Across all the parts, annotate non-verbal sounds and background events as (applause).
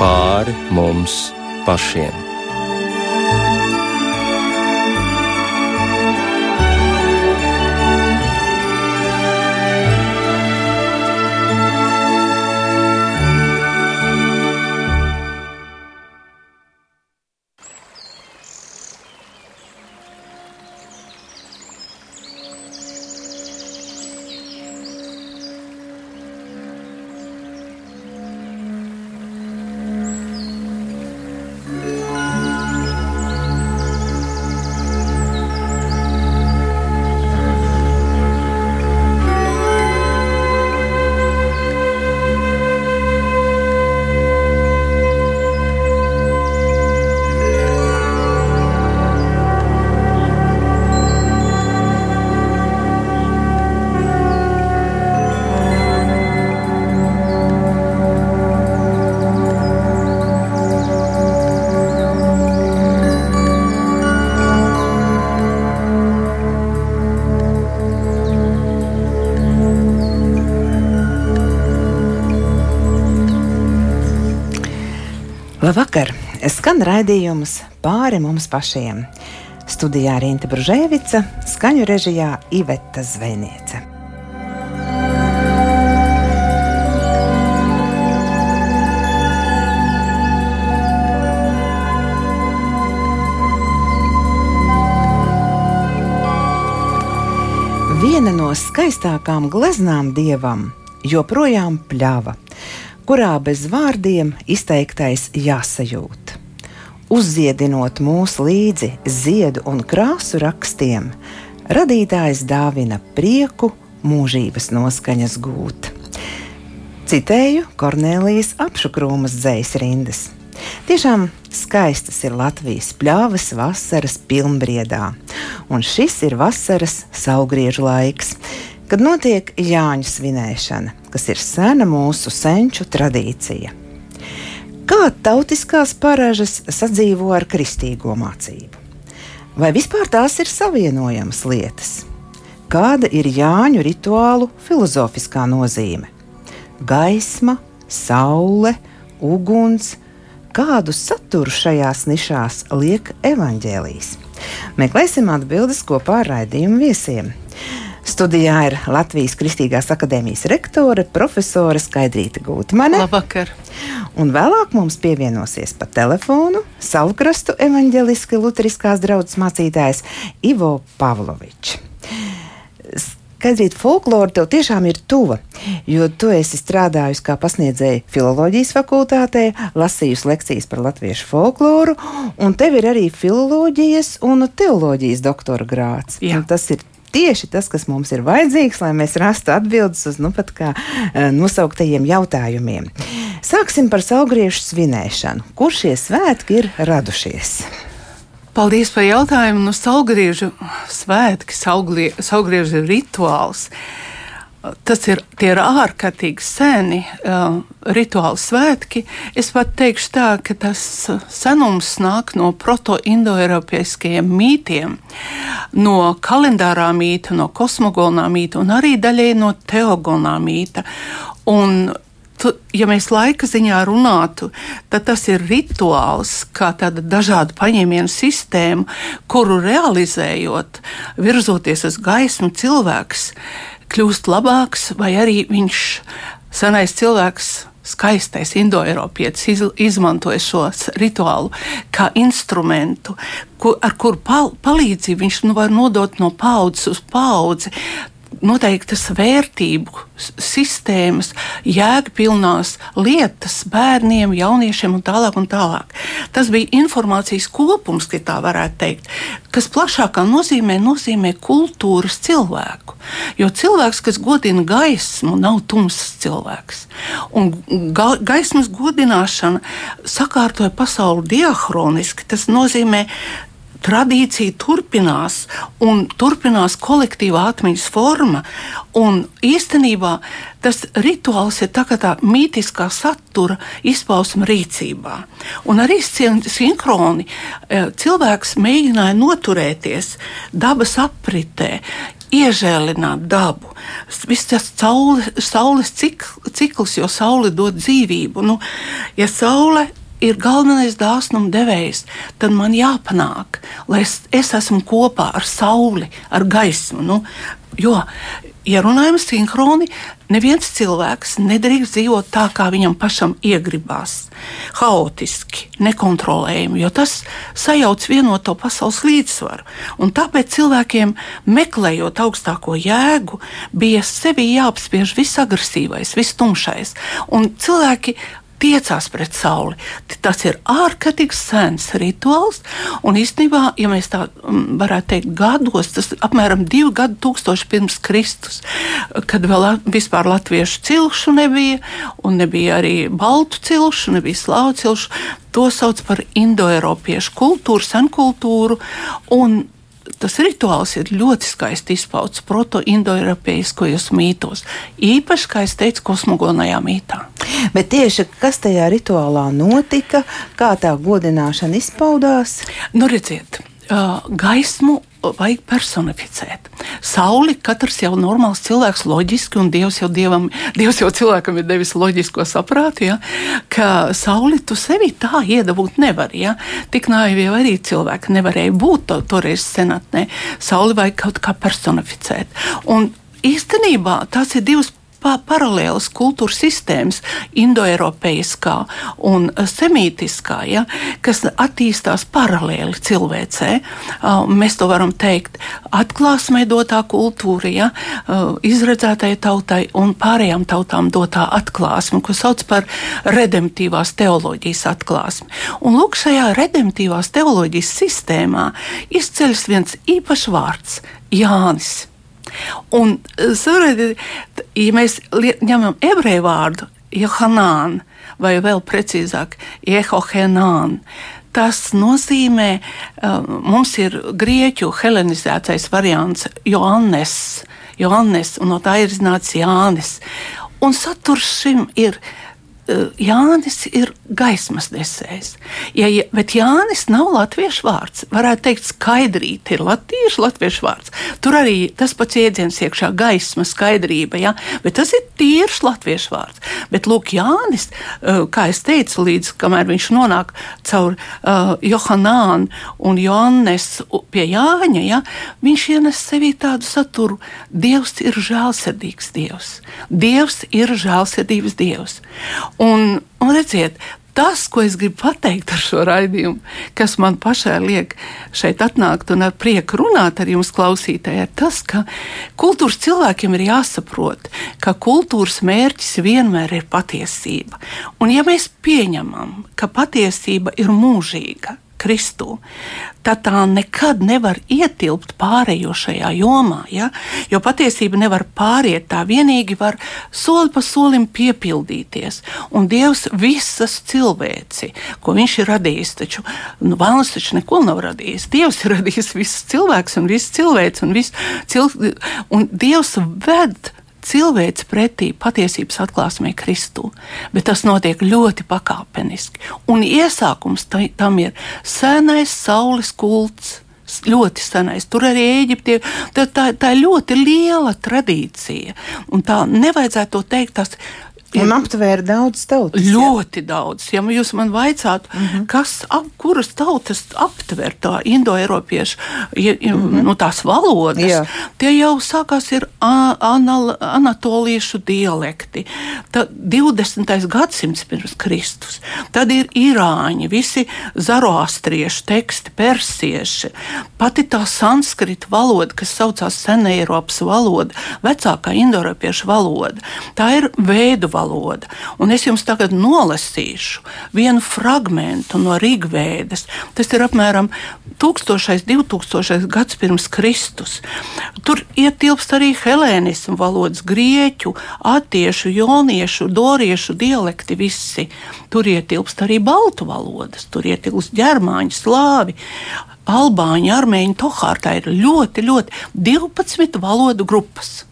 pāri mums pašiem. Skan raidījums pāri mums pašiem. Studijā Rīta Brunēvica, skaņu režijā Iveta Zvejniece. Viena no skaistākām gleznām dievam joprojām pļāva kurā bez vārdiem izteiktais jāsajūt. Uzziedinot mūs līdzi ziedu un krāsu rakstiem, radītājs dāvina prieku, mūžības noskaņas gūt. Citēju Kornelijas apšukrūmas dzējas rindas. Tiešām skaistas ir Latvijas pļāvas vasaras pilnbriedā, un šis ir vasaras saugriežu laiks, kad notiek Jāņu svinēšana, kas ir sena mūsu senču tradīcija. Kā tautiskās paražas sadzīvo ar kristīgo mācību? Vai vispār tās ir savienojamas lietas? Kāda ir Jāņu rituālu filozofiskā nozīme? Gaisma, saule, uguns, kādu saturu šajās nišās liek evaņģēlijas? Meklēsim atbildes kopā ar raidījumu viesiem. Studijā ir Latvijas Kristīgās akadēmijas rektore, profesore Skaidrīta Gūtmane. Labvakar! Un vēlāk mums pievienosies pa telefonu Salkrastu evaņģeliski luteriskās draudzes mācītājs Ivo Pavlovičs. Skaidrīt, folklore tev tiešām ir tuva, jo tu esi strādājusi kā pasniedzēja filozofijas fakultātē, lasījusi lekcijas par latviešu folkloru, un tev ir arī filozofijas un teoloģijas doktora grāts. Tas ir tieši tas, kas mums ir vajadzīgs, lai mēs rastu atbildes uz nu, kā, e, nosauktajiem jautājumiem. Sāksim par saugriežu svinēšanu. Kur šie svētki ir radušies? Paldies par jautājumu. Nu, saugriežu svētki, saugriežu rituāls. Uh, tas ir, ir ārkārtīgi seni uh, rituāli svētki. Es pat teikšu tā, ka tas senums nāk no proto-indoeiropeiskajiem mītiem, no kalendārā mīta, no kosmogonā mīta un arī daļai no teogonā mīta. Un Tu, ja mēs laika ziņā runātu, tad tas ir rituāls, kā tāda dažādu paņēmienu sistēma, kuru realizējot, virzoties uz gaismu, cilvēks kļūst labāks, vai arī viņš, senais cilvēks, skaistais indoeiropietis, iz, izmantoja šo rituālu kā instrumentu, kur, ar kuru pal palīdzību viņš nu, var nodot no paudzes uz paudzi noteiktas vērtību sistēmas, jēgpilnās lietas bērniem, jauniešiem un tālāk. Un tālāk. Tas bija informācijas kopums, ja tā varētu teikt, kas plašākā nozīmē nozīmē kultūras cilvēku. Jo cilvēks, kas godina gaismu, nav tumsas cilvēks. Un ga gaismas godināšana sakārtoja pasauli diahroniski. Tas nozīmē tradīcija turpinās un turpinās kolektīvā atmiņas forma. Un īstenībā tas rituāls ir tā kā tā mītiskā satura izpausme rīcībā. Un arī sinhroni eh, cilvēks mēģināja noturēties dabas apritē, iežēlināt dabu. Viss tas saule, saules cik, cikls, jo saule dod dzīvību. Nu, ja saule ir galvenais dāsnuma devējs, tad man jāpanāk, lai es, es esmu kopā ar sauli, ar gaismu. Nu, jo, ja runājam sinhroni, neviens cilvēks nedrīkst dzīvot tā, kā viņam pašam iegribās, haotiski, nekontrolējami, jo tas sajauc vienoto pasaules līdzsvaru. Un tāpēc cilvēkiem, meklējot augstāko jēgu, bija sevi jāapspiež viss agresīvais, viss tumšais. Un cilvēki tiecās pret sauli. Tas ir ārkārtīgi sens rituāls. Un īstenībā, ja mēs tā mm, varētu teikt, gados, tas apmēram divi gadi tūkstoši pirms Kristus, kad vēl vispār latviešu cilšu nebija, un nebija arī baltu cilšu, nebija slāvu cilšu. To sauc par indoeiropiešu kultūru, senkultūru. Un tas rituāls ir ļoti skaisti izpausts proto-indoeiropeiskajos mītos. Īpaši, kā es teicu, kosmogonajā mītā. Bet tieši kas tajā rituālā notika, kā tā godināšana izpaudās? Nu, redziet, gaismu vajag personificēt. Sauli katrs jau normāls cilvēks, loģiski, un Dievs jau, dievam, Dievs jau cilvēkam ir devis loģisko saprātu, ja, ka sauli tu sevi tā iedabūt nevari. Ja. Tik naivi jau arī cilvēki nevarēja būt to, toreiz senatnē. Sauli vajag kaut kā personificēt. Un īstenībā tās ir divas pa paralēlas kultūras sistēmas, indoeiropeiskā un semītiskā, ja, kas attīstās paralēli cilvēcē. Mēs to varam teikt atklāsmē dotā kultūra, ja, izredzētai tautai un pārējām tautām dotā atklāsme, ko sauc par redemptīvās teoloģijas atklāsmi. Un lūk, šajā redemptīvās teoloģijas sistēmā izceļas viens īpašs vārds - Jānis. Un, sapratiet, ja mēs ņemam ebreju vārdu Johanan, vai vēl precīzāk, Jehohenan, tas nozīmē, mums ir grieķu helenizētais variants Joannes, Joannes un no tā ir iznācis Jānis. Un saturs šim ir Eh, Jānis ir gaismas nesējs. Ja, ja, bet Jānis nav latviešu vārds. Varētu teikt, skaidrīt ir latviešu, latviešu vārds. Tur arī tas pats jēdziens iekšā - gaisma, skaidrība. Ja? Bet tas ir tīrs latviešu vārds. Bet lūk, Jānis, eh, kā es teicu, līdz kamēr viņš nonāk caur uh, Johannānu un Joannes pie Jāņa, ja? viņš ienes sevī tādu saturu. Dievs ir žēlsirdīgs Dievs. Dievs ir žēlsirdības Dievs. Un, un redziet, tas, ko es gribu pateikt ar šo raidījumu, kas man pašai liek šeit atnākt un ar prieku runāt ar jums, klausītāji, ir tas, ka kultūras cilvēkiem ir jāsaprot, ka kultūras mērķis vienmēr ir patiesība. Un ja mēs pieņemam, ka patiesība ir mūžīga, Kristu, tad tā nekad nevar ietilpt pārējošajā jomā. Ja? Jo patiesība nevar pāriet, tā vienīgi var soli pa solim piepildīties. Un Dievs visas cilvēci, ko Viņš ir radījis, taču nu, Vēlams taču neko nav radījis. Dievs ir radījis visus cilvēkus un visu cilvēci, un, visu cil... un Dievs ved cilvēks pretī patiesības atklāsmē Kristū, bet tas notiek ļoti pakāpeniski. Un iesākums tam ir senais saules kults. Ļoti senais. Tur arī Eģipte tā, tā, tā ir ļoti liela tradīcija. Un tā nevajadzētu to teikt, tas Un aptvēra daudz tautas. Ļoti jā. daudz. Ja jūs man vaicātu, mhm. -huh. kas, ap, kuras tautas aptver tā indoeiropiešu, ja, uh -huh. nu, tās valodas, jā. tie jau sākās ir anal, anatoliešu dialekti. Tad 20. gadsimts pirms Kristus. Tad ir irāņi, visi zaroastriešu teksti, persieši. Pati tā sanskrita valoda, kas saucās Seneiropas valoda, vecākā indoeiropiešu valoda, tā ir veidu valoda. Un es jums tagad nolasīšu vienu fragment no Rīgvēdas. Tas ir apmēram 1000, 2000 gads pirms Kristus. Tur ietilpst arī helēnismu valodas, grieķu, attiešu, joniešu, doriešu dialekti visi. Tur ietilpst arī baltu valodas, tur ietilpst ģermāņu, slāvi. Albāņu, armēņu, tohārtā ir ļoti, ļoti 12 valodu grupas.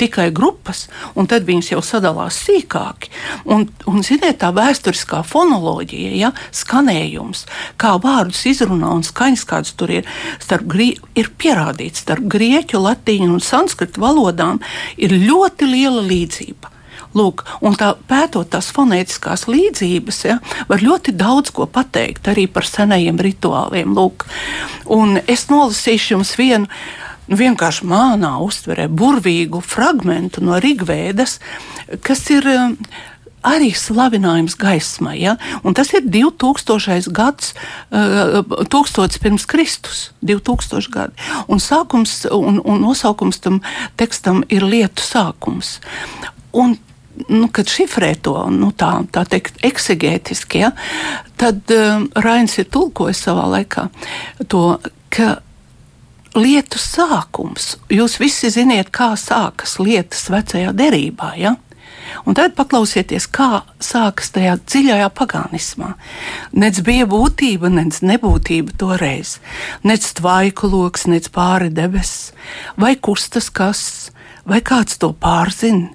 Tikai grupas, un tad viņas jau sadalās sīkāk. Un, un ziniet, tā vēsturiskā fonoloģija, ja, skanējums, kā vārdus izrunā un skaņas, kādas tur ir, starp, ir pierādīts starp grieķu, latīņu un sanskritu valodām, ir ļoti liela līdzība. Lūk, un tā, pētot tās fonētiskās līdzības, ja, var ļoti daudz ko pateikt arī par senajiem rituāliem. Lūk. Un es nolasīšu jums vienu nu, vienkārši mānā uztverē burvīgu fragment no Rigvēdas, kas ir um, arī slavinājums gaismai. Ja? Un tas ir 2000. gads, uh, 1000 pirms Kristus, 2000 gadi. Un, sākums, un, un nosaukums tam tekstam ir lietu sākums. Un nu, kad šifrē to nu, tā, tā teikt, eksegētiski, ja, tad um, Rains ir tulkojis savā laikā to, ka lietu sākums. Jūs visi zināt, kā sākas lietas vecajā derībā. Ja? Un tad paklausieties, kā sākas tajā dziļajā pagānismā. Nec bija būtība, nec nebūtība toreiz, nec tvaiku lokus, nec pāri debesis, vai kustas kas, vai kāds to pārzina,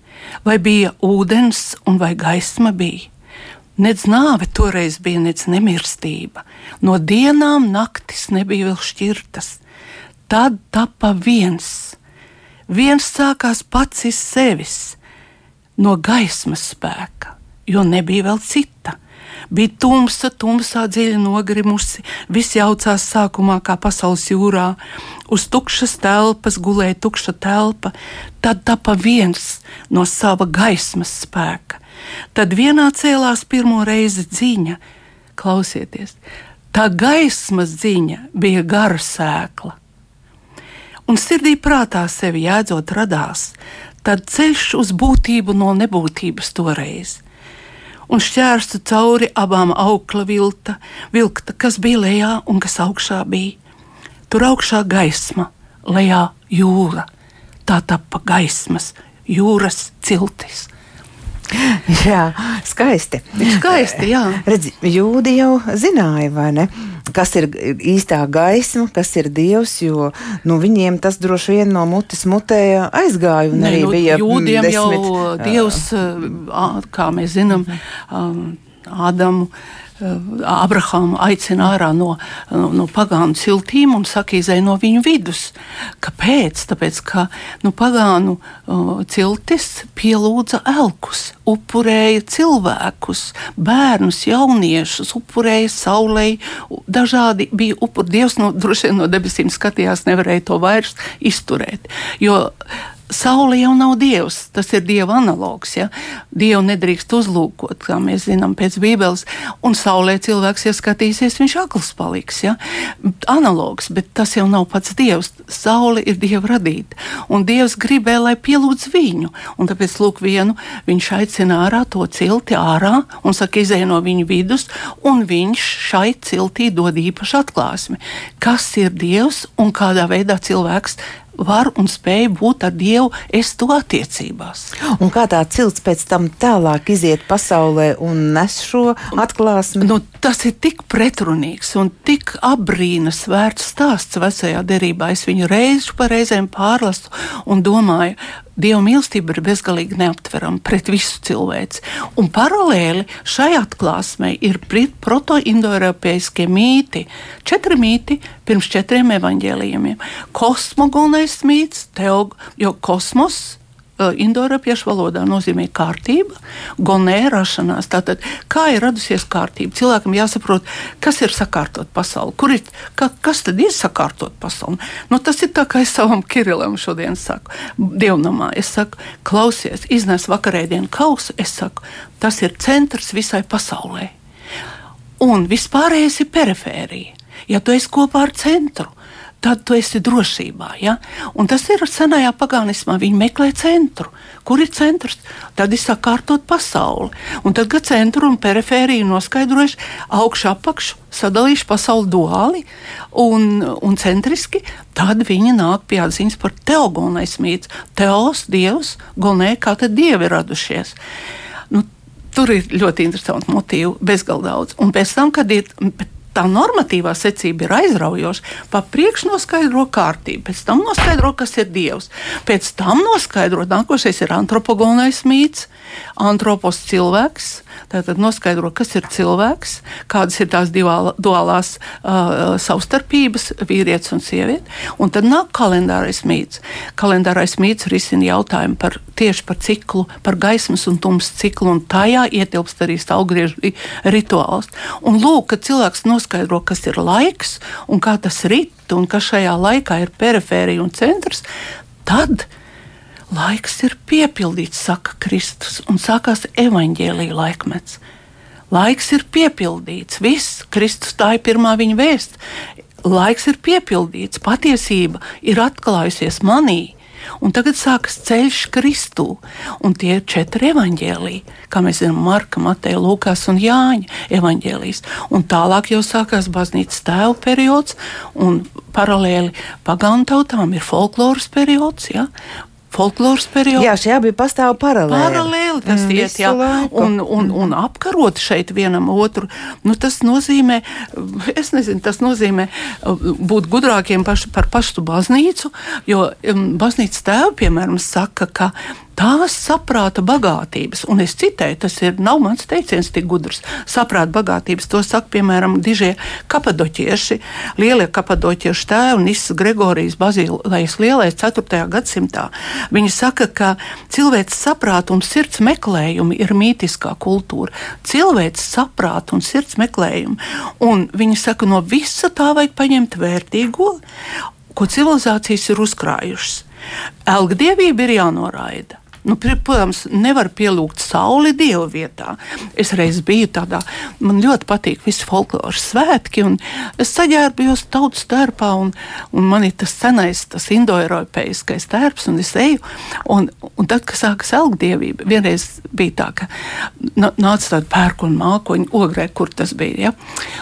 vai bija ūdens un vai gaisma bija. Nec nāve toreiz bija, nec nemirstība. No dienām naktis nebija vēl šķirtas tad tapa viens. Viens sākās pats iz sevis, no gaismas spēka, jo nebija vēl cita. Bija tumsa, tumsā dziļi nogrimusi, viss jaucās sākumā kā pasaules jūrā. Uz tukšas telpas gulēja tukša telpa, tad tapa viens no sava gaismas spēka. Tad vienā cēlās pirmo reizi dziņa, klausieties, tā gaismas dziņa bija gara sēkla un sirdī prātā sevi jēdzot radās, tad ceļš uz būtību no nebūtības toreiz. Un šķērstu cauri abām augla vilta, vilkta, kas bija lejā un kas augšā bija. Tur augšā gaisma, lejā jūra. Tā tapa gaismas, jūras ciltis. (laughs) Jā, skaisti. skaisti jā. Redzi, jūdi jau zināja, vai ne? Kas ir īstā gaisma, kas ir dievs, jo nu, viņiem tas droši vien no mutes mutē aizgāja. Ne, arī nu, bija jūdiem desmit, jau dievs, kā mēs zinām, Ādamu. Um, Abrahāmu aicina ārā no, no pagānu ciltīm un saka, izai no viņu vidus. Kāpēc? Tāpēc, ka nu, pagānu uh, ciltis pielūdza elkus, upurēja cilvēkus, bērnus, jauniešus, upurēja saulē. Dažādi bija upuri. Dievs no, droši vien no debesīm skatījās, nevarēja to vairs izturēt. Jo Saule jau nav dievs, tas ir dieva analogs. Ja? Dievu nedrīkst uzlūkot, kā mēs zinām pēc Bībeles, un saulē cilvēks ieskatīsies, viņš akls paliks. Ja? Analogs, bet tas jau nav pats dievs. Saule ir dieva radīta, un dievs gribēja, lai pielūdz viņu. Un tāpēc, lūk, vienu viņš aicina ārā to cilti ārā un saka, izēj no viņa vidus, un viņš šai ciltī dod īpašu atklāsmi, kas ir dievs un kādā veidā cilvēks var un spēj būt ar Dievu estu attiecībās. Un kā tā cilts pēc tam tālāk iziet pasaulē un nes šo atklāsmi? Nu, tas ir tik pretrunīgs un tik apbrīnas vērts stāsts vecajā derībā. Es viņu reizi pa reizēm pārlasu un domāju, Dieva mīlestība ir bezgalīgi neaptverama pret visu cilvēci. Un paralēli šai atklāsmei ir proto-indoeiropeiskie mīti. Četri mīti pirms četriem evaņģēlījumiem. Kosmogonais mīts, teog, jo kosmos indoeiropiešu valodā nozīmē kārtība, gonē rašanās. Tātad, kā ir radusies kārtība? Cilvēkam jāsaprot, kas ir sakārtot pasauli, kur ir, ka, kas tad ir sakārtot pasauli. Nu, tas ir tā, kā es savam Kirilam šodien saku, dievnamā. Es saku, klausies, iznes vakarēdienu kausu, es saku, tas ir centrs visai pasaulē. Un vispārējais ir perifērija. Ja tu esi kopā ar centru, tad tu esi drošībā. Ja? Un tas ir senajā pagānismā. Viņi meklē centru. Kur ir centrs? Tad ir sakārtot pasauli. Un tad, kad centru un perifēriju noskaidrojuši augšu apakšu, sadalījuši pasauli duāli un, un centriski, tad viņi nāk pie atziņas par teogonais mīts. Teos, dievs, gonē, kā tad dievi radušies. Nu, tur ir ļoti interesanti motīvi, bezgalīgi daudz. Un pēc tam, kad ir tā normatīvā secība ir aizraujoša. Pa priekšu noskaidro kārtību, pēc tam noskaidro, kas ir dievs. Pēc tam noskaidro, nākošais ir antropogonais mīts, antropos cilvēks Tātad noskaidro, kas ir cilvēks, kādas ir tās divā, duālās uh, savstarpības, vīrietis un sieviete. Un tad nāk kalendārais mīts. Kalendārais mīts risina jautājumu par tieši par ciklu, par gaismas un tumsas ciklu, un tajā ietilpst arī stāvgriežu rituāls. Un lūk, kad cilvēks noskaidro, kas ir laiks un kā tas rit, un kas šajā laikā ir perifērija un centrs, tad Laiks ir piepildīts, saka Kristus, un sākās evaņģēlīja laikmets. Laiks ir piepildīts, viss, Kristus tā ir pirmā viņa vēsts. Laiks ir piepildīts, patiesība ir atklājusies manī. Un tagad sākas ceļš Kristū, un tie ir četri evaņģēlīji, kā mēs zinām, Marka, Mateja, Lūkas un Jāņa evaņģēlijas. Un tālāk jau sākās baznīcas tēva periods, un paralēli pagānu tautām ir folkloras periods, ja? Folkloras periodā. Jā, šie abi pastāv paralēli. Paralēli tas mm, iet, jā, un, un, un apkarot šeit vienam otru. Nu, tas nozīmē, es nezinu, tas nozīmē uh, būt gudrākiem paši, par pašu baznīcu, jo um, baznīcas tēvi, piemēram, saka, ka tās saprāta bagātības, un es citēju, tas ir, nav mans teiciens tik gudrs, saprāta bagātības, to saka, piemēram, dižie kapadoķieši, lielie kapadoķieši tēvi, Nisas Gregorijas Bazilējas lielais 4. gadsimtā. Viņi saka, ka cilvēks saprāta un sirds meklējumi ir mītiskā kultūra. Cilvēks saprāta un sirds meklējumi, un viņi saka, no visa tā vajag paņemt vērtīgo, ko civilizācijas ir uzkrājušas. Elgdievība ir jānoraida. Nu, protams, nevar pielūgt sauli dievu vietā. Es reiz biju tādā, man ļoti patīk visi folkloras svētki, un es saģērbjos tautas tērpā, un, un man ir tas senais, tas indoeiropeiskais tērps, un es eju, un, un tad, kad sākas elgdievība, vienreiz bija tā, ka nāca tāda pērkona mākoņa ogrē, kur tas bija, ja?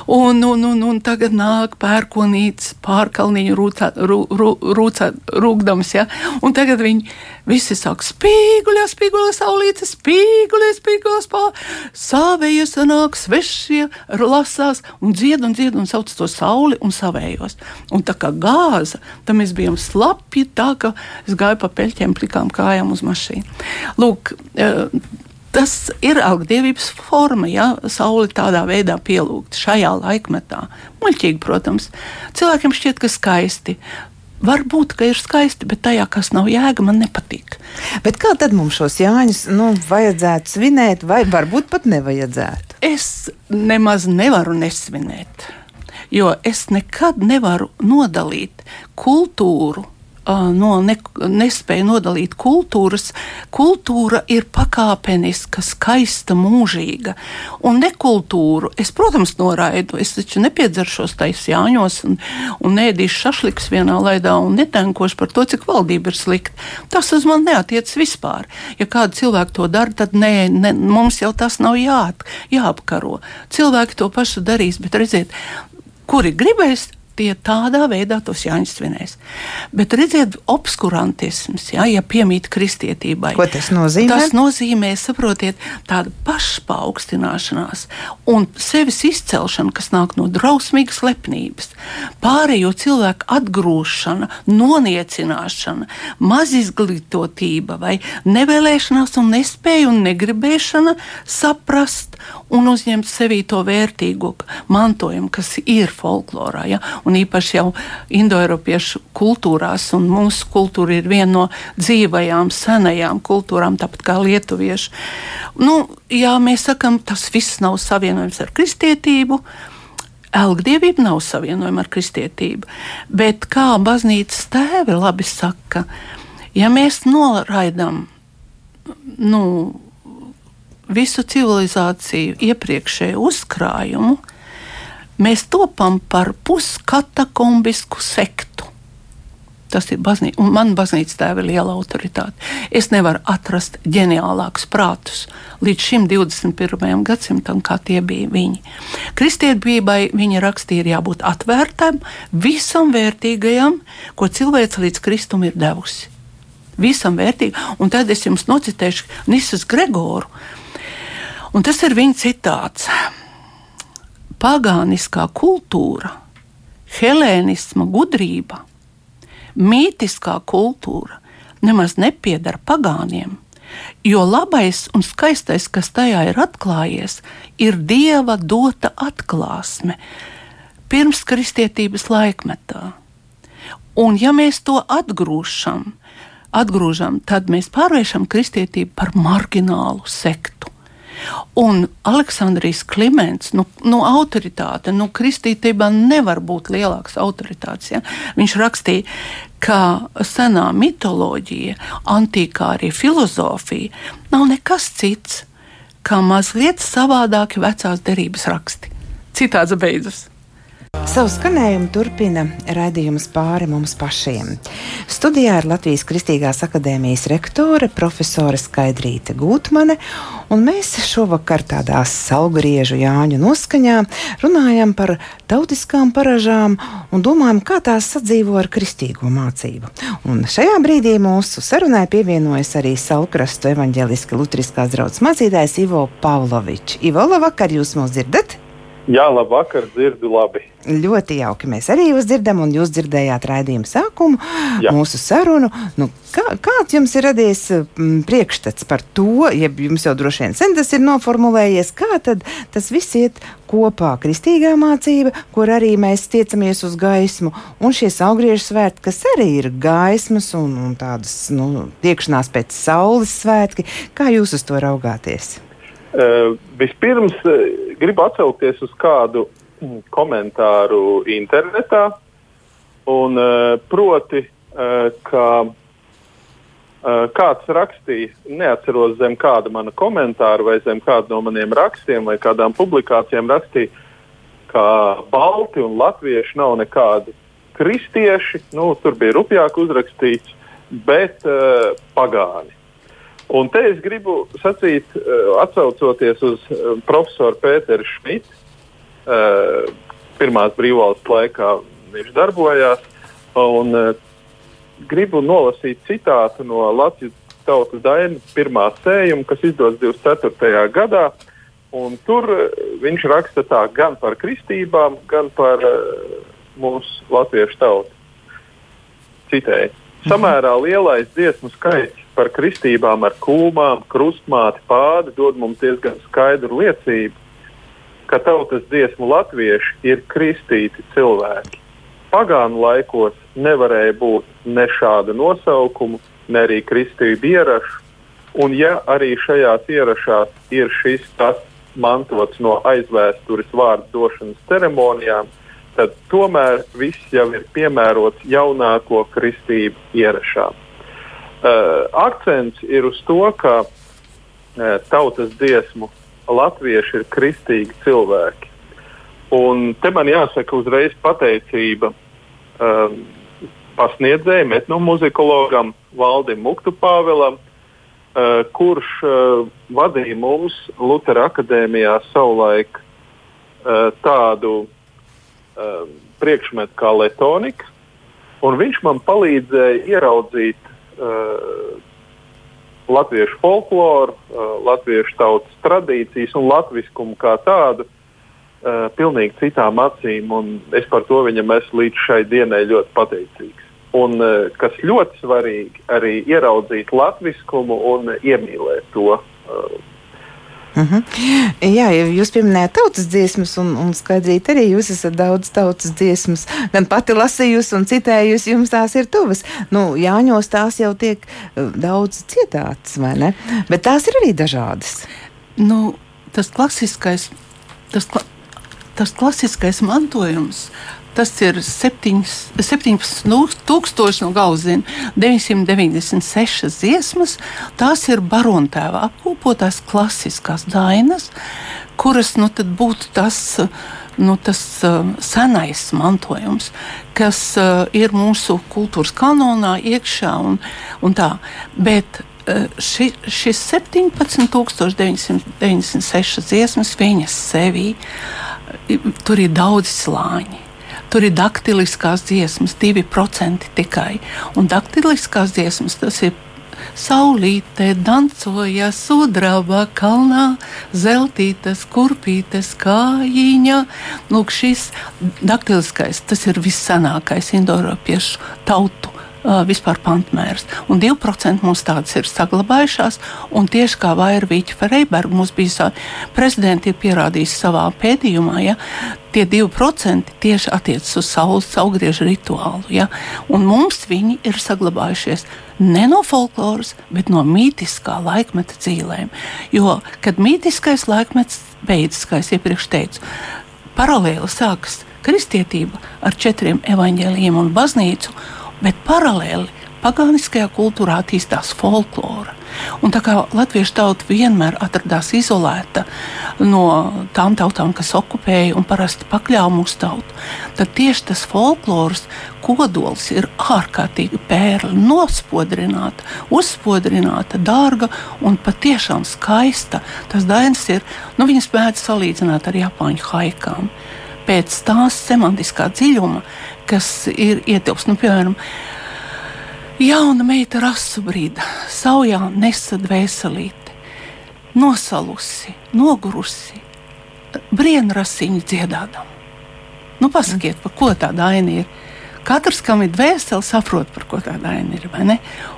un, un, un, un tagad nāk pērkonīts pārkalniņu rūcā, rū, rū, rūcā, rūgdams, ja? un tagad viņi visi sāk spīguļā, spīguļā, saulīte, spīguļā, spīguļā, spā. Sāvēja sanāk, svešie lasās un dzied un dzied un sauc to sauli un savējos. Un tā kā gāza, tad mēs bijām slapji tā, ka es gāju pa peļķiem plikām kājām uz mašīnu. Lūk, eh, Tas ir augstdievības forma, ja saule tādā veidā pielūgta šajā laikmetā. Muļķīgi, protams, cilvēkiem šķiet, ka skaisti. Varbūt, ka ir skaisti, bet tajā, kas nav jēga, man nepatīk. Bet kā tad mums šos Jāņus nu, vajadzētu svinēt, vai varbūt pat nevajadzētu? Es nemaz nevaru nesvinēt, jo es nekad nevaru nodalīt kultūru no ne, nespēja nodalīt kultūras. Kultūra ir pakāpeniska, skaista, mūžīga. Un nekultūru es, protams, noraidu. Es taču nepiedzeršos taisa jāņos un, un nēdīšu šašliks vienā laidā un netenkošu par to, cik valdība ir slikta. Tas uz mani neatiec vispār. Ja kādi cilvēki to dara, tad nē, ne, mums jau tas nav jā, jāapkaro. Cilvēki to pašu darīs, bet redziet, kuri gribēs, tie tādā veidā tos Jāņus svinēs. Bet redziet, obskurantisms, ja, ja piemīt kristietībai. Ko tas nozīmē? Tas nozīmē, saprotiet, tāda pašpaukstināšanās un sevis izcelšana, kas nāk no drausmīgas lepnības, pārējo cilvēku atgrūšana, noniecināšana, mazizglītotība vai nevēlēšanās un nespēja un negribēšana saprast un uzņemt sevī to vērtīgo mantojumu, kas ir folklorā. Ja? Un īpaši jau indoeiropiešu kultūrās, un mūsu kultūra ir viena no dzīvajām, senajām kultūrām, tāpat kā lietuviešu. Nu, jā, mēs sakam, tas viss nav savienojams ar kristietību. Elgdievība nav savienojama ar kristietību, bet kā baznīcas tēvi labi saka, ja mēs noraidām nu, visu civilizāciju iepriekšēju uzkrājumu, mēs topam par puskatakombisku sektu. Tas ir baznīca, un man baznīca tēva ir liela autoritāte. Es nevaru atrast ģeniālākus prātus līdz šim 21. gadsimtam, kā tie bija viņi. Kristietībā viņa rakstīja, ir jābūt atvērtam visam vērtīgajam, ko cilvēks līdz Kristum ir devusi. Visam vērtīgam, un tad es jums nocitēšu Nisas Gregoru, Un tas ir viņa citāts. Pagāniskā kultūra, helēnisma gudrība, mītiskā kultūra nemaz nepiedara pagāniem. Jo labais un skaistais, kas tajā ir atklājies, ir dieva dota atklāsme pirms kristietības laikmetā. Un, ja mēs to atgrūžam, atgrūžam tad mēs pārvēršam kristietību par marginālu sektu. Un Aleksandrijs Klimants, nu, nu autoritāte, nu, kristītībā nevar būt lielāks autoritāts. Ja? Viņš rakstīja, ka senā mitoloģija, antīkā arī filozofija nav nekas cits kā mazliet savādāki vecās derības raksti. Citāds beidzas. Savu skanējumu turpina raidījums pāri mums pašiem. Studijā ir Latvijas Kristīgās akadēmijas rektore profesore Skaidrīte Gūtmane, un mēs šovakar tādā saulgriežu Jāņu noskaņā runājam par tautiskām paražām un domājam, kā tās sadzīvo ar kristīgo mācību. Un šajā brīdī mūsu sarunai pievienojas arī Saulkrastu evaņģeliski Lutriskās draudzes mācītājs Ivo Pavlovičs. Ivo, labvakar, jūs mūs dzirdat? Jā, labvakar, dzirdu labi. Ļoti jauki. Mēs arī jūs dzirdam, un jūs dzirdējāt raidījuma sākumu, Jā. mūsu sarunu. Nu, kā, kāds jums ir radies m, mm, priekšstats par to, ja jums jau droši vien sen tas ir noformulējies, kā tad tas viss iet kopā? Kristīgā mācība, kur arī mēs tiecamies uz gaismu, un šie augriežu svētki, kas arī ir gaismas un, un tādas nu, tiekšanās pēc saules svētki. Kā jūs uz to raugāties? Uh, vispirms uh, gribu atsaukties uz kādu mm, komentāru internetā. Un, uh, proti, ka kāds rakstīja, neatceros zem kāda mana komentāra, vai zem kāda no maniem rakstiem, vai kādām publikācijām rakstīja, ka balti un latvieši nav nekādi kristieši. Nu, tur bija rupjāk uzrakstīts, bet uh, pagāni. Un te es gribu sacīt, eh, atcaucoties uz eh, profesoru Pēteru Šmitu, eh, pirmās brīvvalsts laikā viņš darbojās, un gribu nolasīt citātu no Latvijas tautas daina pirmā sējuma, kas izdodas 24. gadā. Un tur viņš raksta tā gan par kristībām, gan par uh, mūsu latviešu tautu. Citēji. Samērā lielais dziesmu skaits par kristībām ar kūmām, krustmāti, pādi dod mums diezgan skaidru liecību, ka tautas dziesmu latvieši ir kristīti cilvēki. Pagānu laikos nevarēja būt ne šāda nosaukuma, ne arī kristību ierašu, un ja arī šajās ierašās ir šis tas mantots no aizvēstures vārdu došanas ceremonijām, tad tomēr viss jau ir piemērots jaunāko kristību ierašām. Uh, akcents ir uz to, ka uh, tautas dziesmu latvieši ir kristīgi cilvēki. Un te man jāsaka uzreiz pateicība um, pasniedzējiem, etnomuzikologam Valdim Muktu Pāvelam, uh, kurš uh, vadīja mums Lutera akadēmijā savulaik uh, tādu uh, priekšmetu kā letonika, un viņš man palīdzēja ieraudzīt latviešu folkloru, uh, latviešu tautas tradīcijas un latviskumu kā tādu uh, pilnīgi citām acīm. Es par to viņam esmu līdz šai dienai ļoti pateicīgs. Un, uh, kas ļoti svarīgi, arī ieraudzīt latviskumu un iemīlēt to. Uh, mhm. -huh. Jā, jūs pieminējāt tautas dziesmas, un, un skaidrīt arī jūs esat daudz tautas dziesmas. Gan pati lasījusi un citējusi, jums tās ir tuvas. Nu, Jāņos tās jau tiek uh, daudz cietātas, vai ne? Bet tās ir arī dažādas. Nu, tas klasiskais, tas, kla, tas klasiskais mantojums Tas ir 17,000 no galvas, 996 dziesmas. Tās ir barontēva apkopotās klasiskās dainas, kuras nu, būtu tas. Nu, tas uh, senais mantojums, kas uh, ir mūsu kultūras kanonā iekšā un, un tā. Bet uh, ši, šis 17,996 dziesmas, viņas sevī, tur ir daudz slāņi. Tur ir daktiliskās dziesmas, 2% tikai. Un daktiliskās dziesmas tas ir Saulīte dancoja sudraba kalnā, zeltītas kurpītes kājiņa. Lūk, šis daktiliskais, tas ir vissenākais indoeiropiešu tautu vispār pantmērs. Un 2% mums tādas ir saglabājušās. Un tieši kā Vairvīķa Freiberga mums bija prezidenti pierādījis savā pētījumā, ja, tie 2% tieši attiecas uz saules augriežu rituālu. Ja, un mums viņi ir saglabājušies ne no folkloras, bet no mītiskā laikmeta dzīvēm. Jo, kad mītiskais laikmets beidzas, kā jau iepriekš teicu, paralēli sākas kristietība ar četriem evaņģēliem un baznīcu bet paralēli pagāniskajā kultūrā attīstās folklora. Un tā kā latviešu tauta vienmēr atradās izolēta no tām tautām, kas okupēja un parasti pakļāva mūsu tautu, tad tieši tas folkloras kodols ir ārkārtīgi pērli, nospodrināta, uzspodrināta, dārga un patiešām skaista. Tas dainas ir, nu, viņas mēdz salīdzināt ar Japāņu haikām. Pēc tās semantiskā dziļuma, kas ir ietilpst. Nu, piemēram, jauna meita rasu brīda, saujā nesadvēselīte, nosalusi, nogurusi, brienrasiņu dziedādam. Nu, pasakiet, par ko tā daina ir. Katrs, kam ir dvēsele, saprot, par ko tā daina ir.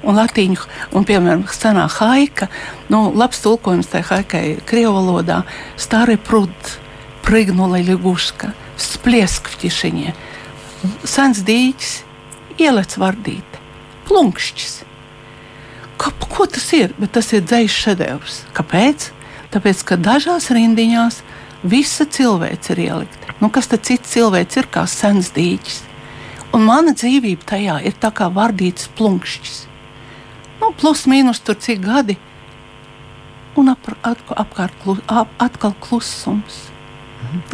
Un latīņu, un, piemēram, senā haika, nu, labs tulkojums tai haikai krievu valodā - stari prud, prignula ļuguška, spliesk vķišiņie sens dīķis, ielec vardīti, plunkšķis. Ka, ko tas ir? Bet tas ir dzīs šedevrs. Kāpēc? Tāpēc, ka dažās rindiņās visa cilvēce ir ielikta. Nu, kas tad cits cilvēks ir kā sens dīķis? Un mana dzīvība tajā ir tā kā vardīts plunkšķis. Nu, plus mīnus tur cik gadi, un ap, ap, apkārt klu, ap, atkal klusums.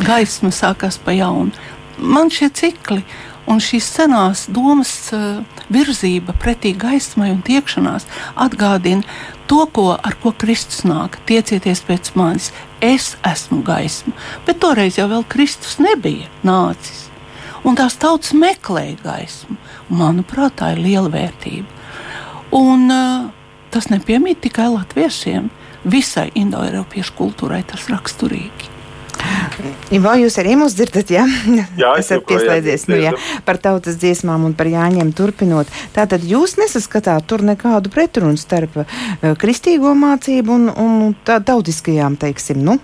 Gaisma sākās pa jaunu man šie cikli un šīs senās domas uh, virzība pretī gaismai un tiekšanās atgādina to, ko, ar ko Kristus nāk. Tiecieties pēc manis, es esmu gaisma. Bet toreiz jau Kristus nebija nācis. Un tās tautas meklēja gaismu. Manuprāt, tā ir liela vērtība. Un uh, tas nepiemīt tikai latviešiem. Visai indoeiropiešu kultūrai tas raksturīgi. Ivo, jūs arī mūs dzirdat, jā? (laughs) Jā, esat pieslēdzies nu, jā, par tautas dziesmām un par Jāņiem turpinot. Tātad jūs nesaskatāt tur nekādu pretrunu starp uh, kristīgo mācību un, un tā, tautiskajām, teiksim, nu,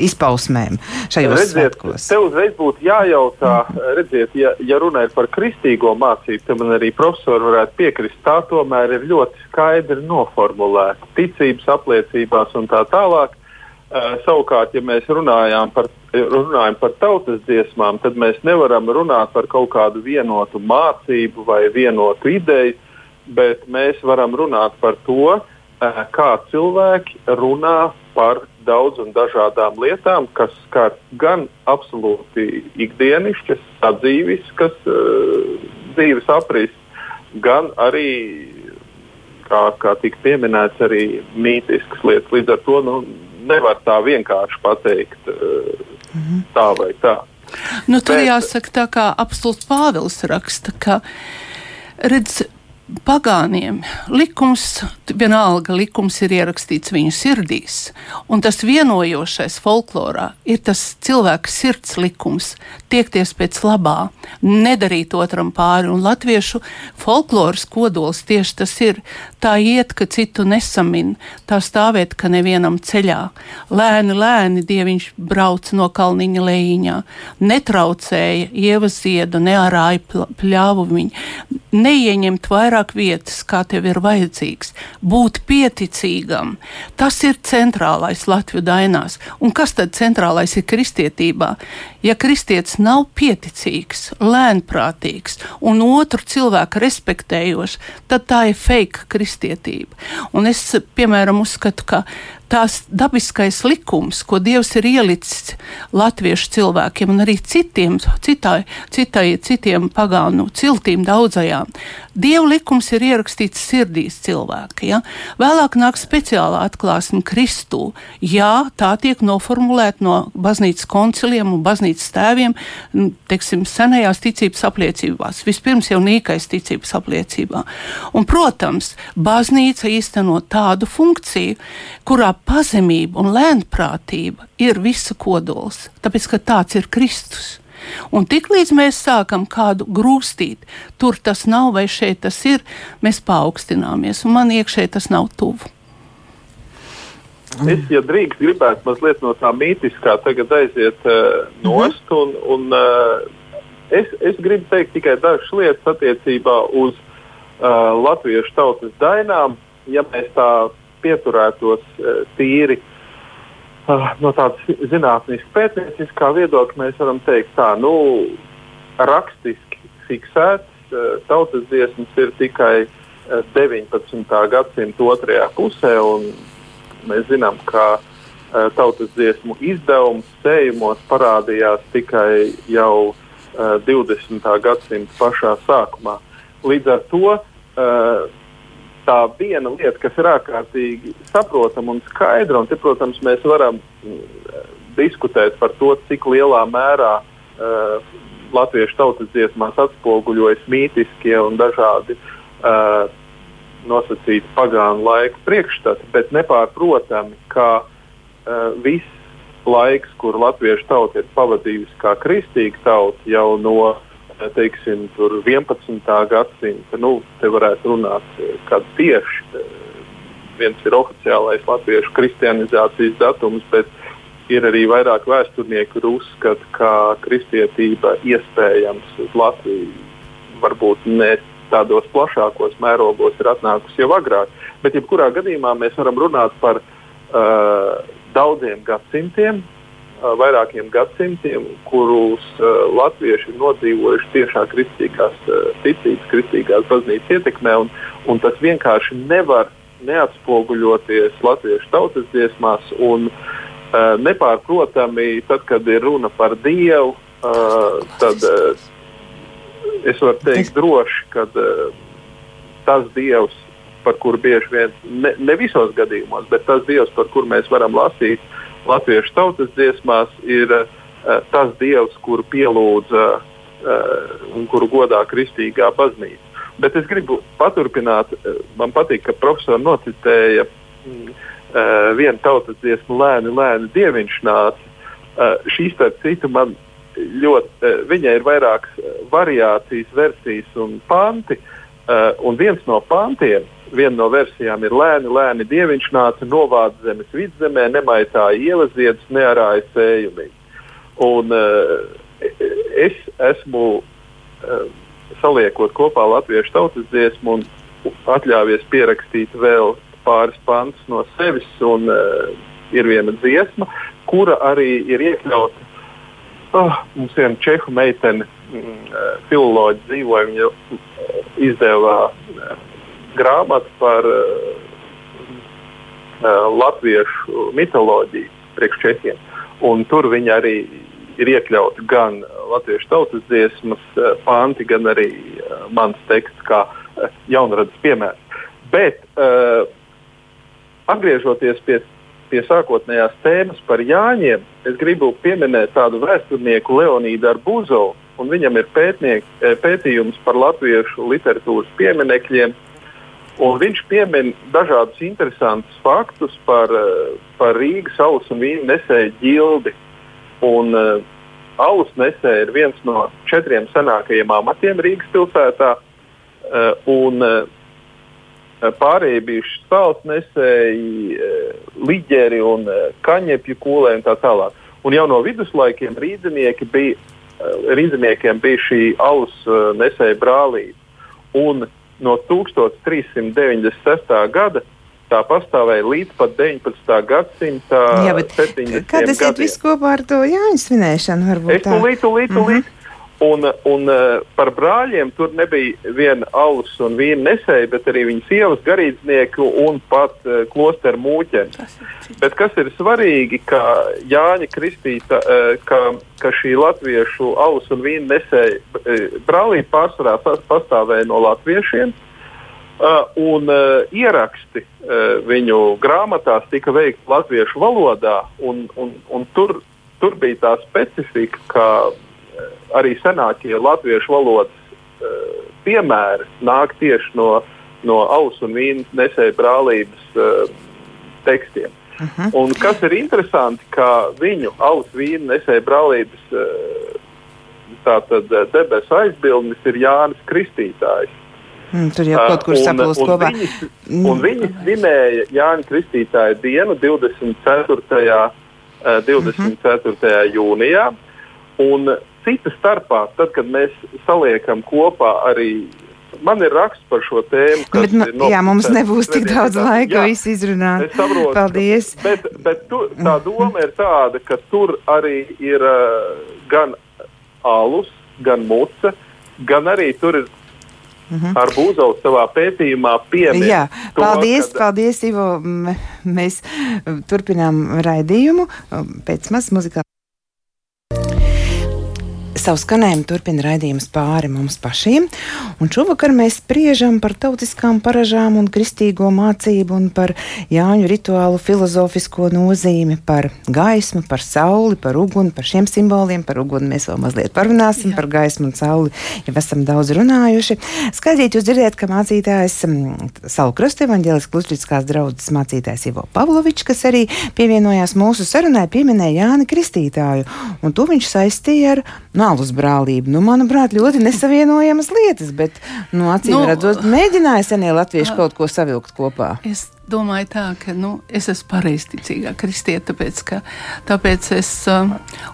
izpausmēm šajos redziet, svētkos. Te uzreiz būtu jājautā, redziet, ja, ja runa ir par kristīgo mācību, tad man arī profesori varētu piekrist. Tā tomēr ir ļoti skaidri noformulēta ticības apliecībās un tā tālāk. Uh, savukārt, ja mēs runājam par, runājam par tautas dziesmām, tad mēs nevaram runāt par kaut kādu vienotu mācību vai vienotu ideju, bet mēs varam runāt par to, uh, kā cilvēki runā par daudz un dažādām lietām, kas skar gan absolūti ikdienišķas, sadzīviskas uh, dzīves apris, gan arī kā, kā tika pieminēts, arī mītiskas lietas. Līdz ar to nu, nevar tā vienkārši pateikt -hmm. tā vai tā. Nu, tur Bet, jāsaka, tā kā apstults Pāvils raksta, ka redz, pagāniem likums, vienalga likums ir ierakstīts viņu sirdīs, un tas vienojošais folklorā ir tas cilvēka sirds likums - tiekties pēc labā, nedarīt otram pāri, un latviešu folkloras kodols tieši tas ir - tā iet, ka citu nesamin, tā stāvēt, ka nevienam ceļā, lēni, lēni dieviņš brauc no kalniņa lejiņā, netraucēja ievaziedu, nearāja pļāvu viņu, neieņemt vairāk vairāk vietas, kā tev ir vajadzīgs, būt pieticīgam. Tas ir centrālais Latviju dainās. Un kas tad centrālais ir kristietībā? Ja kristietis nav pieticīgs, lēnprātīgs un otru cilvēku respektējošs, tad tā ir fake kristietība. Un es, piemēram, uzskatu, ka tās dabiskais likums, ko Dievs ir ielicis latviešu cilvēkiem un arī citiem, citai, citai, citiem pagānu ciltīm daudzajām. Dieva likums ir ierakstīts sirdīs cilvēka. Ja? Vēlāk nāk speciālā atklāsme Kristū. Jā, tā tiek noformulēta no baznīcas konciliem un baznīcas tēviem, teiksim, senajās ticības apliecībās. Vispirms jau nīkais ticības apliecībā. Un, protams, baznīca īsteno tādu funkciju, kurā pazemība un lēnprātība ir visa kodols, tāpēc ka tāds ir Kristus. Un tiklīdz mēs sākam kādu grūstīt, tur tas nav vai šeit tas ir, mēs paaugstināmies, un man iekšē tas nav tuvu. Es, ja drīkst, gribētu mazliet no tā mītiskā tagad aiziet uh, nost, un, un uh, es, es gribu teikt tikai dažas lietas attiecībā uz uh, latviešu tautas dainām, ja mēs tā pieturētos uh, tīri uh, no tādas zinātniskā, pētnieciskā viedokļa, mēs varam teikt, tā, nu, rakstiski fiksēts uh, tautas dziesmas ir tikai uh, 19. gadsimta otrajā pusē. Mēs zinām, ka uh, tautas dziesmu izdevums sējumos parādījās tikai jau uh, 20. gadsimta pašā sākumā. Līdz ar to tā viena lieta, kas ir ārkārtīgi saprotama un skaidra, un te, protams, mēs varam uh, diskutēt par to, cik lielā mērā uh, latviešu tautas dziesmās atspoguļojas mītiskie un dažādi uh, nosacīti pagānu laiku priekšstati, bet nepārprotami, ka uh, viss laiks, kur latviešu tauta ir pavadījusi kā kristīga tauta jau no eh, teiksim, 11. gadsimta, nu, te varētu runāt eh, kāds tieši. Viens ir oficiālais latviešu kristianizācijas datums, bet ir arī vairāk vēsturnieku, kur uzskata, ka kristietība iespējams uz Latviju varbūt ne tādos plašākos mērogos ir atnākusi jau agrāk. Bet, jebkurā gadījumā, mēs varam runāt par uh, daudziem gadsimtiem, vairākiem gadsimtiem, kurus uh, latvieši ir nodzīvojuši tiešā kristīgās uh, ticības, kristīgās baznīcas ietekmē. Un, un tas vienkārši nevar neatspoguļoties latviešu tautas dziesmās. Un, uh, nepārprotami, tad, kad ir runa par Dievu, uh, tad uh, es varu teikt droši, ka uh, tas dievs, par kuru bieži vien, ne, ne visos gadījumos, bet tas dievs, par kuru mēs varam lasīt latviešu tautas dziesmās, ir uh, tas dievs, kuru pielūdza uh, un kuru godā kristīgā baznīca. Bet es gribu paturpināt, man patīk, ka profesors nocitēja mm, vienu tautas dziesmu, lēni, lēni dieviņš nāca. Šī starp citu man ļoti, eh, viņai ir vairākas eh, variācijas, versijas un panti. Uh, un viens no pantiem, viena no versijām ir lēni, lēni dieviņš nāca novāc zemes vidzemē, nemaitāja ielas ziedus, nearāja sējumi. Un uh, es esmu uh, saliekot kopā latviešu tautas dziesmu un atļāvies pierakstīt vēl pāris pantus no sevis, un uh, ir viena dziesma, kura arī ir iekļauta Oh, mums viena čehu meitene, mm, eh, filoloģija dzīvoja, viņa eh, izdeva eh, grāmatu par uh, latviešu mitoloģiju priekš čehiem. Un tur viņa arī ir iekļauti gan latviešu tautas dziesmas panti, gan arī uh, mans teksts kā jaunradas piemērs. Bet uh, atgriežoties pie pie sākotnējās tēmas par Jāņiem, es gribu pieminēt tādu vēsturnieku Leonīdu Arbuzovu. Viņam ir pētniek, eh, pētījums par latviešu literatūras pieminekļiem. Viņš piemin dažādus interesantus faktus par, eh, par Rīgas alus un vīnu nesēju ģildi. Un, uh, alus nesēja ir viens no četriem senākajiem amatiem Rīgas pilsētā. Uh, un, uh, pārējie bijuši stāsts nesēji, eh, liģeri un eh, kaņepju kūlē un tā tālāk. Un jau no viduslaikiem rīznieki bija, eh, rīzniekiem bija šī alus nesēja brālība. Un no 1396. gada tā pastāvēja līdz pat 19. gadsimta Jā, 70. Kad tas iet viss kopā ar to Jāņu svinēšanu? Es tūlīt, tūlīt, tūlīt. Mm -hmm. Un, un uh, par brāļiem tur nebija viena alus un vīna nesēja, bet arī viņa sievas garīdznieku un pat uh, klosteru mūķeni. Bet kas ir svarīgi, ka Jāņa Kristīta, uh, ka, ka šī latviešu alus un vīna nesēja uh, brālība pārsvarā pastāvēja no latviešiem. Uh, un uh, ieraksti uh, viņu grāmatās tika veikti latviešu valodā, un, un, un tur, tur bija tā specifika, ka arī senākie latviešu valodas uh, piemēri nāk tieši no, no ausu un vīnu nesēju brālības uh, tekstiem. Uh mhm. -huh. Un kas ir interesanti, ka viņu ausu vīnu nesēju brālības uh, debesu aizbildnis ir Jānis Kristītājs. Mm, tur jau kaut kur saplūst kopā. Viņi, mm. un viņi svinēja Jāņa Kristītāja dienu 24. 24. Mm -hmm. jūnijā. Un Cita starpā, tad, kad mēs saliekam kopā arī man ir raksts par šo tēmu. Bet, nu, jā, mums nebūs tik daudz laika visu izrunāt. Es saprotu. Paldies. Bet, bet tu, tā doma ir tāda, ka tur arī ir uh, gan alus, gan muca, gan arī tur ir. Mhm. -huh. Ar Būzaus savā pētījumā piemēra. Jā, to, paldies, kad... paldies, Ivo. Mēs turpinām raidījumu pēc maz muzikālās. Savu skanējumu turpina raidījums pāri mums pašiem, un šovakar mēs spriežam par tautiskām paražām un kristīgo mācību un par Jāņu rituālu filozofisko nozīmi, par gaismu, par sauli, par uguni, par šiem simboliem. Par uguni mēs vēl mazliet parunāsim, Jā. par gaismu un sauli jau esam daudz runājuši. Skaidrīt, jūs dzirdiet, ka mācītājs mm, Salu Krastu evaņģēlis Klustriskās draudzes mācītājs Ivo Pavlovičs, kas arī pievienojās mūsu sarunai, pieminēja Jāni Kristītāju, un to viņš saistīja ar no, alus brālību. Nu, manuprāt, ļoti nesavienojamas lietas, bet, nu, acīm nu, redzot, mēģināja senie latvieši kaut ko savilkt kopā. Es domāju, tā, ka nu, es esmu pareizticīgā kristieta, tāpēc, ka, tāpēc es uh,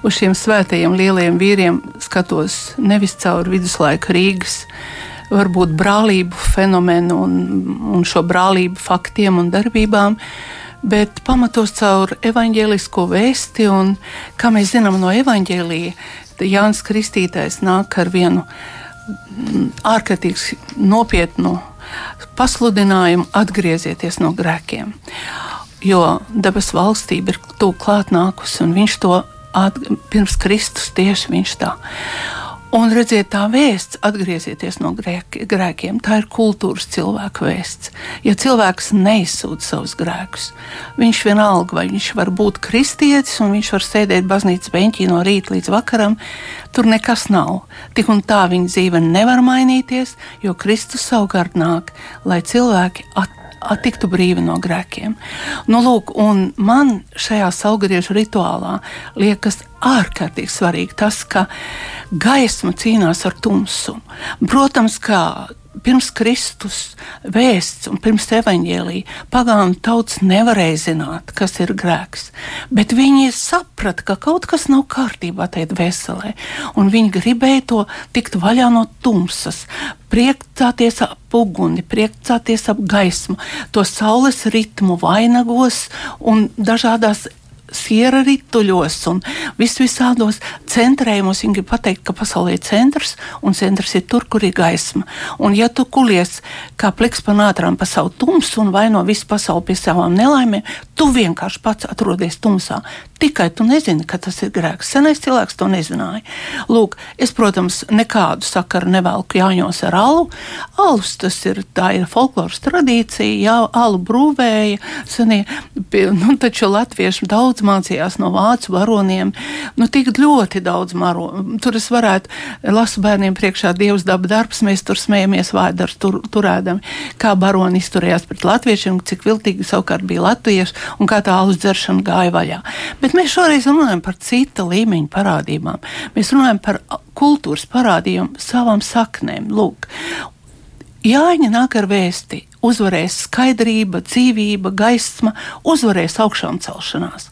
uz šiem svētajiem lielajiem vīriem skatos nevis caur viduslaiku Rīgas varbūt brālību fenomenu un, un šo brālību faktiem un darbībām, bet pamatos caur evaņģēlisko vēsti. Un, kā mēs zinām no evaņģēlīja, Jānis Kristītājs nāk ar vienu ārkārtīgi nopietnu pasludinājumu atgriezieties no grēkiem. Jo debesu valstība ir tuvu klāt nākusi, un viņš to at, pirms Kristus tieši viņš tā. Un redziet, tā vēsts, atgriezieties no grēkiem, tā ir kultūras cilvēka vēsts. Ja cilvēks neizsūta savus grēkus, viņš vienalga, vai viņš var būt kristietis un viņš var sēdēt baznīcas beņķī no rīta līdz vakaram, tur nekas nav. Tik un tā viņa dzīve nevar mainīties, jo Kristus savukārt nāk, lai cilvēki atpūstos tiktu brīvi no grēkiem. Nu, lūk, man šajā saulgriežu rituālā liekas ārkārtīgi svarīgi tas, ka gaisma cīnās ar tumsumu. Protams, ka pirms Kristus vēsts un pirms evaņģēlīja pagānu tauts nevarēja zināt, kas ir grēks, bet viņi saprata, ka kaut kas nav kārtībā tajā dvēselē, un viņi gribēja to tikt vaļā no tumsas, priecāties ap uguni, priecāties ap gaismu, to saules ritmu vainagos un dažādās siera rituļos un vis visādos centrējumos. Viņi grib pateikt, ka pasaulē ir centrs, un centrs ir tur, kur ir gaisma. Un ja tu kulies kā pliks pa nātrām pa savu tumsu un vaino visu pasauli pie savām nelaimēm, tu vienkārši pats atrodies tumsā. Tikai tu nezini, ka tas ir grēks. Senais cilvēks to nezināja. Lūk, es, protams, nekādu sakaru nevelku jāņos ar alu. Alus tas ir, tā ir folkloras tradīcija, jā, alu brūvēja. Senie, nu, taču latvieši daudz mācījās no vācu varoniem. Nu, tik ļoti daudz maro. Tur es varētu, lasu bērniem priekšā Dievs daba darbs, mēs tur smējamies vārdars tur, turēdami, kā baroni izturējās pret latviešiem, cik viltīgi savukārt bija latvieši un kā tā alus dzeršana gāja vaļā. Bet mēs šoreiz runājam par cita līmeņa parādībām. Mēs runājam par kultūras parādījumu savām saknēm. Lūk, Jāņa nāk ar vēsti, uzvarēs skaidrība, dzīvība, gaisma, uzvarēs augšām celšanās.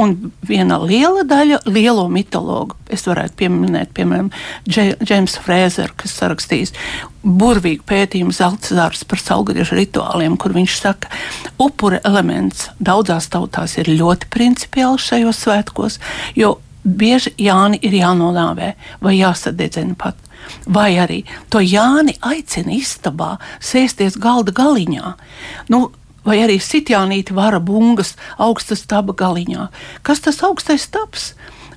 Un viena liela daļa lielo mitologu, es varētu pieminēt, piemēram, Džeims Frēzers, kas sarakstījis burvīgu pētījumu zelta zārs par saulgriežu rituāliem, kur viņš saka, upura elements daudzās tautās ir ļoti principiāls šajos svētkos, jo bieži Jāni ir jānonāvē vai jāsadedzina pat. Vai arī to Jāni aicina istabā sēsties galda galiņā. Nu, vai arī sitjānīti vara bungas augstas staba galiņā. Kas tas augstais stabs?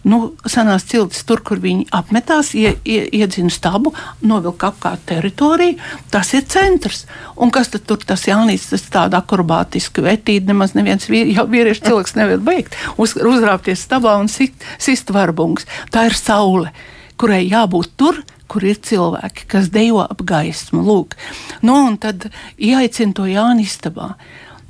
nu, senās ciltis, tur, kur viņi apmetās, ie, ie, iedzina stabu, novilka apkārt teritoriju. Tas ir centrs. Un kas tad tur tas Jānis, tas tāda akrobātiska vetība, nemaz neviens vīri, vīriešu cilvēks nevar beigt, uz, uzrāpties stabā un sit, sist varbungs. Tā ir saule, kurai jābūt tur, kur ir cilvēki, kas dejo ap gaismu. Lūk. Nu, un tad ieaicina to Jānis istabā.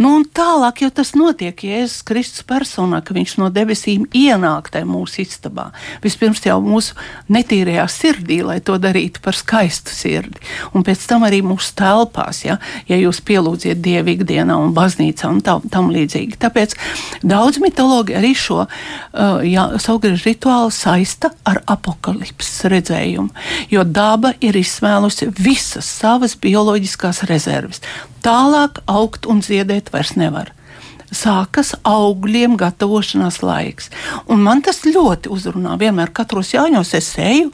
Nu, un tālāk jau tas notiek Jēzus Kristus personā, ka viņš no debesīm ienāk tajā mūsu istabā. Vispirms jau mūsu netīrajā sirdī, lai to darītu par skaistu sirdi, un pēc tam arī mūsu telpās, ja, ja jūs pielūdziet Dievu ikdienā un baznīcā un tam, tam līdzīgi. Tāpēc daudz mitologi arī šo uh, saulgriežu rituālu saista ar apakalipses redzējumu, jo daba ir izsmēlusi visas savas bioloģiskās rezerves Tālāk augt un ziedēt vairs nevar. Sākas augļiem gatavošanās laiks. Un man tas ļoti uzrunā. Vienmēr katros jāņos es eju,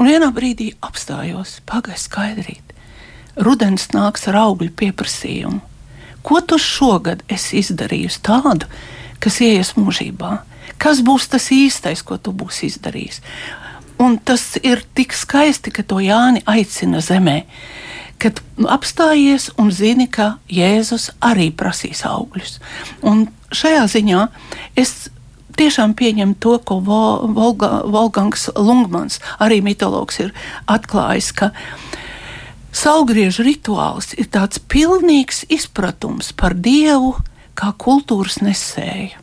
un vienā brīdī apstājos. Pagaidzi, skaidrīt. Rudens nāks ar augļu pieprasījumu. Ko tu šogad esi izdarījusi tādu, kas ies mūžībā? Kas būs tas īstais, ko tu būsi izdarījis? Un tas ir tik skaisti, ka to Jāni aicina zemē kad apstājies un zini, ka Jēzus arī prasīs augļus. Un šajā ziņā es tiešām pieņemu to, ko Volga, Volgangs Lungmans, arī mitologs, ir atklājis, ka saulgriežu rituāls ir tāds pilnīgs izpratums par Dievu kā kultūras nesēju.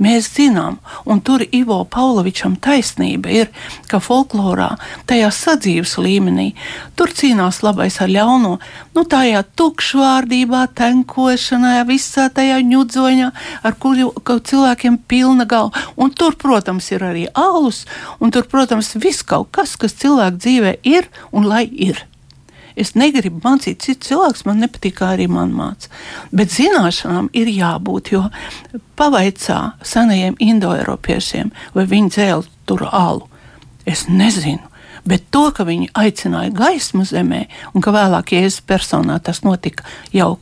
Mēs zinām, un tur Ivo Pavlovičam taisnība ir, ka folklorā, tajā sadzīves līmenī, tur cīnās labais ar ļauno, nu tajā tukšvārdībā, tenkošanā, visā tajā ņudzoņā, ar kuru cilvēkiem pilna galva. Un tur, protams, ir arī alus, un tur, protams, viss kaut kas, kas cilvēku dzīvē ir un lai ir. Es negribu mācīt citu cilvēku, man nepatīk, kā arī man māca. Bet zināšanām ir jābūt, jo pavaicā senajiem indoeiropiešiem, vai viņi dzēla tur alu. Es nezinu. Bet to, ka viņi aicināja gaismu zemē, un ka vēlāk Jēzus personā tas notika jau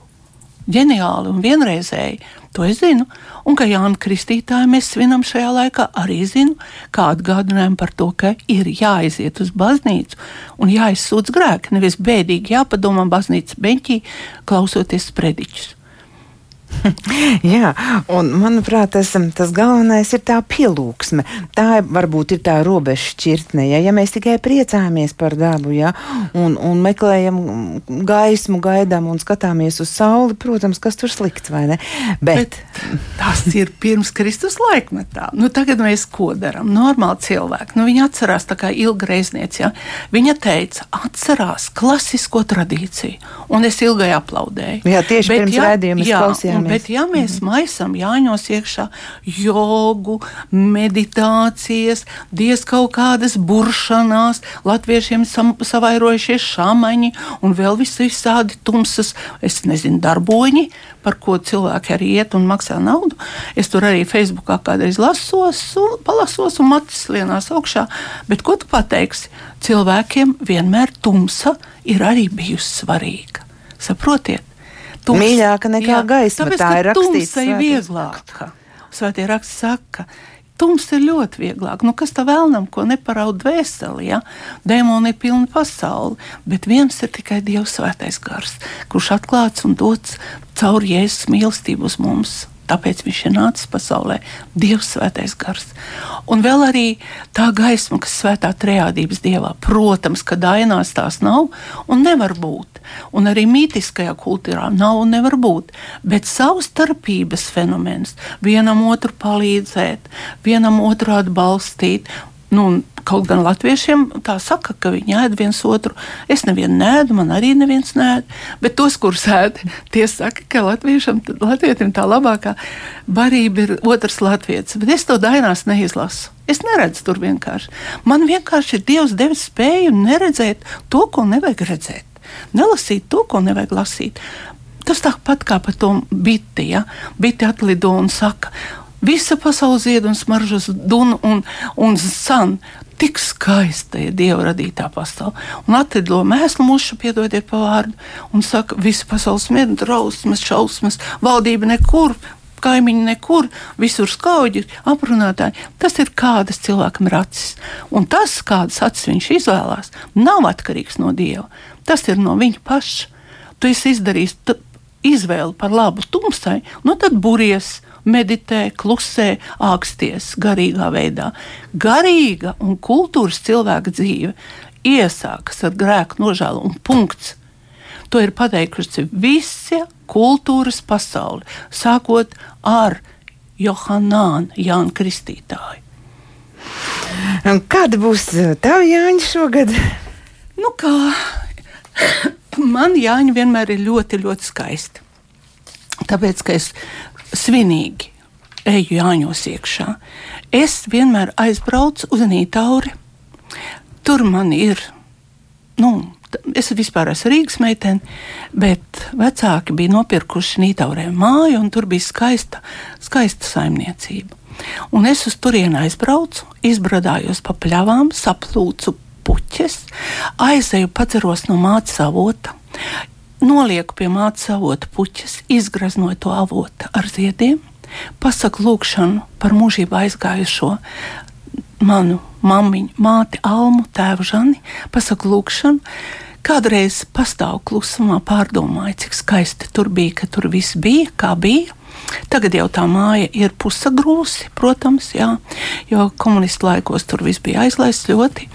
ģeniāli un vienreizēji, to es zinu. Un ka Jānis Kristītāju mēs svinam šajā laikā, arī zinu, kā atgādinājumu par to, ka ir jāaiziet uz baznīcu un jāizsūdz grēki. Nevis bēdīgi jāpadomā baznīcas beņķī, klausoties sprediķus. (laughs) Jā, un manuprāt, tas, tas galvenais ir tā pielūgsme. Tā varbūt ir tā robeža šķirtne. Ja, ja mēs tikai priecājamies par dabu, ja, un, un meklējam gaismu, gaidām un skatāmies uz sauli, protams, kas tur slikts, vai ne? Bet, Bet tas ir pirms Kristus laikmetā. Nu, tagad mēs ko darām? Normāli cilvēki. Nu, viņi atcerās tā kā ilga reizniece. Ja? Viņa teica, atcerās klasisko tradīciju. Un es ilgai aplaudēju. Jā, tieši Bet, pirms ja, raidījuma es klausījos Un, bet, ja mēs mm -hmm. maisām jāņos iekšā jogu, meditācijas, diez kaut kādas buršanās, latviešiem sam, savairojušies šāmaņi un vēl visādi tumsas, es nezinu, darboņi, par ko cilvēki arī iet un maksā naudu. Es tur arī Facebookā kādreiz lasos, un, palasos un matis lienās augšā. Bet ko tu pateiksi? Cilvēkiem vienmēr tumsa ir arī bijusi svarīga. Saprotiet? Tums, mīļāka nekā jā, gaisma. Tāpēc, tā ir rakstīts. Tā ir vieglāka. Svētie raksti saka, Tums ir ļoti vieglāk. Nu, kas tā vēlnam, ko neparaud dvēseli? Ja? Dēmoni ir pilna pasaule, bet viens ir tikai Dievs svētais gars, kurš atklāts un dots caur Jēzus mīlestību uz mums. Tāpēc viņš ir nācis pasaulē, Dievs, Svētais Gars. Un vēl arī tā gaisma, kas svētā trejādības dievā, protams, ka dainās tās nav un nevar būt. Un arī mītiskajā kultūrā nav un nevar būt. Bet savstarpības fenomens, vienam otru palīdzēt, vienam otru atbalstīt. Nu, Kaut gan latviešiem tā saka, ka viņi ēd viens otru. Es nevienu nēdu, man arī neviens nēd. Bet tos, kurus ēd, tie saka, ka latvietim tā labākā barība ir otrs latvietis. Bet es to dainās neizlasu. Es neredzu tur vienkārši. Man vienkārši ir Dievs devis spēju neredzēt to, ko nevajag redzēt. Nelasīt to, ko nevajag lasīt. Tas tāpat kā par to biti. Ja? Biti atlido un saka, Visa pasaule zied un smaržas dunu un, un san. Tik skaista ir Dieva radītā pasaule. Un atvedlo mēslu mušu, piedodiet par vārdu, un saka, visa pasaules smiedu, drausmas, šausmas, valdība nekur, kaimiņi nekur, visur skauģi, aprunātāji. Tas ir kādas cilvēkam ir acis. Un tas, kādas acis viņš izvēlās, nav atkarīgs no Dieva. Tas ir no viņa paša. Tu esi izdarījis izvēli par labu tumsai, nu tad buries meditē, klusē, āksties garīgā veidā. Garīga un kultūras cilvēka dzīve iesākas ar grēku nožēlu un punkts. To ir pateikusi visa kultūras pasaule, sākot ar Johānu, Jānu Kristītāju. Kāda būs uh, tava Jāņa šogad? Nu kā, man Jāņa vienmēr ir ļoti, ļoti skaisti. Tāpēc, ka es svinīgi eju Jāņos iekšā. Es vienmēr aizbraucu uz Nītauri. Tur man ir, nu, es vispār esmu Rīgas meitene, bet vecāki bija nopirkuši Nītaurē māju, un tur bija skaista, skaista saimniecība. Un es uz turieni aizbraucu, izbradājos pa pļavām, saplūcu puķes, aizēju padzeros no mātes avota, nolieku pie mātes avota puķes, izgraznoju to avotu ar ziediem, pasaku lūgšanu par mūžību aizgājušo manu mammiņu, māti Almu, tēvu Žani, pasaku lūgšanu. Kādreiz pastāvu klusumā, pārdomāju, cik skaisti tur bija, ka tur viss bija, kā bija. Tagad jau tā māja ir pusagrūsi, protams, jā, jo komunistu laikos tur viss bija aizlaists ļoti.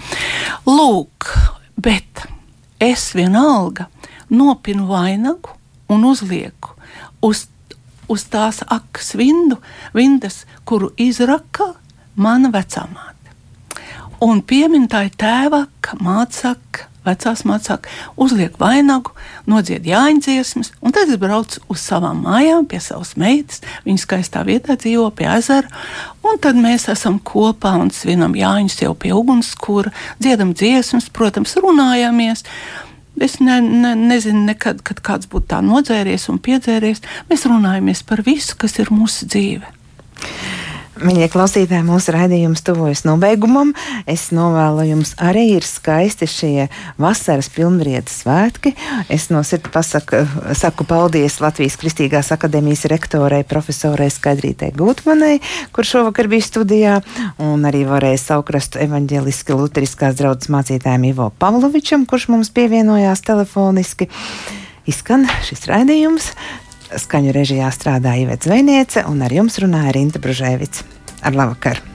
Lūk, bet es vienalga nopinu vainagu un uzlieku uz, uz tās akas vindu, vindas, kuru izraka mana vecāmāte. Un piemin tā ir tēva, mācaka, vecās mācāk, uzliek vainagu, nodzied jāņdziesmas, un tad es braucu uz savām mājām, pie savas meitas. Viņa skaistā vietā dzīvo pie ezera, un tad mēs esam kopā un svinam jāņus jau pie ugunskura, dziedam dziesmas, protams, runājamies. Es ne, ne, nezinu, nekad, kad kāds būtu tā nodzēries un piedzēries. Mēs runājamies par visu, kas ir mūsu dzīve. Mīļie klausītāji, mūsu raidījums tuvojas nobeigumam. Es novēlu jums arī ir skaisti šie vasaras pilnvrietas svētki. Es no sirds pasaku saku paldies Latvijas Kristīgās akadēmijas rektorai profesorai Skaidrītei Gutmanai, kur šovakar bija studijā, un arī varēja saukrastu evaņģeliski luteriskās draudzes mācītājiem Ivo Pavlovičam, kurš mums pievienojās telefoniski. Izskan šis raidījums. Skaņu režijā strādāja Ivets Zvejniece un ar jums runāja Rinta Bružēvic. Ar labvakar!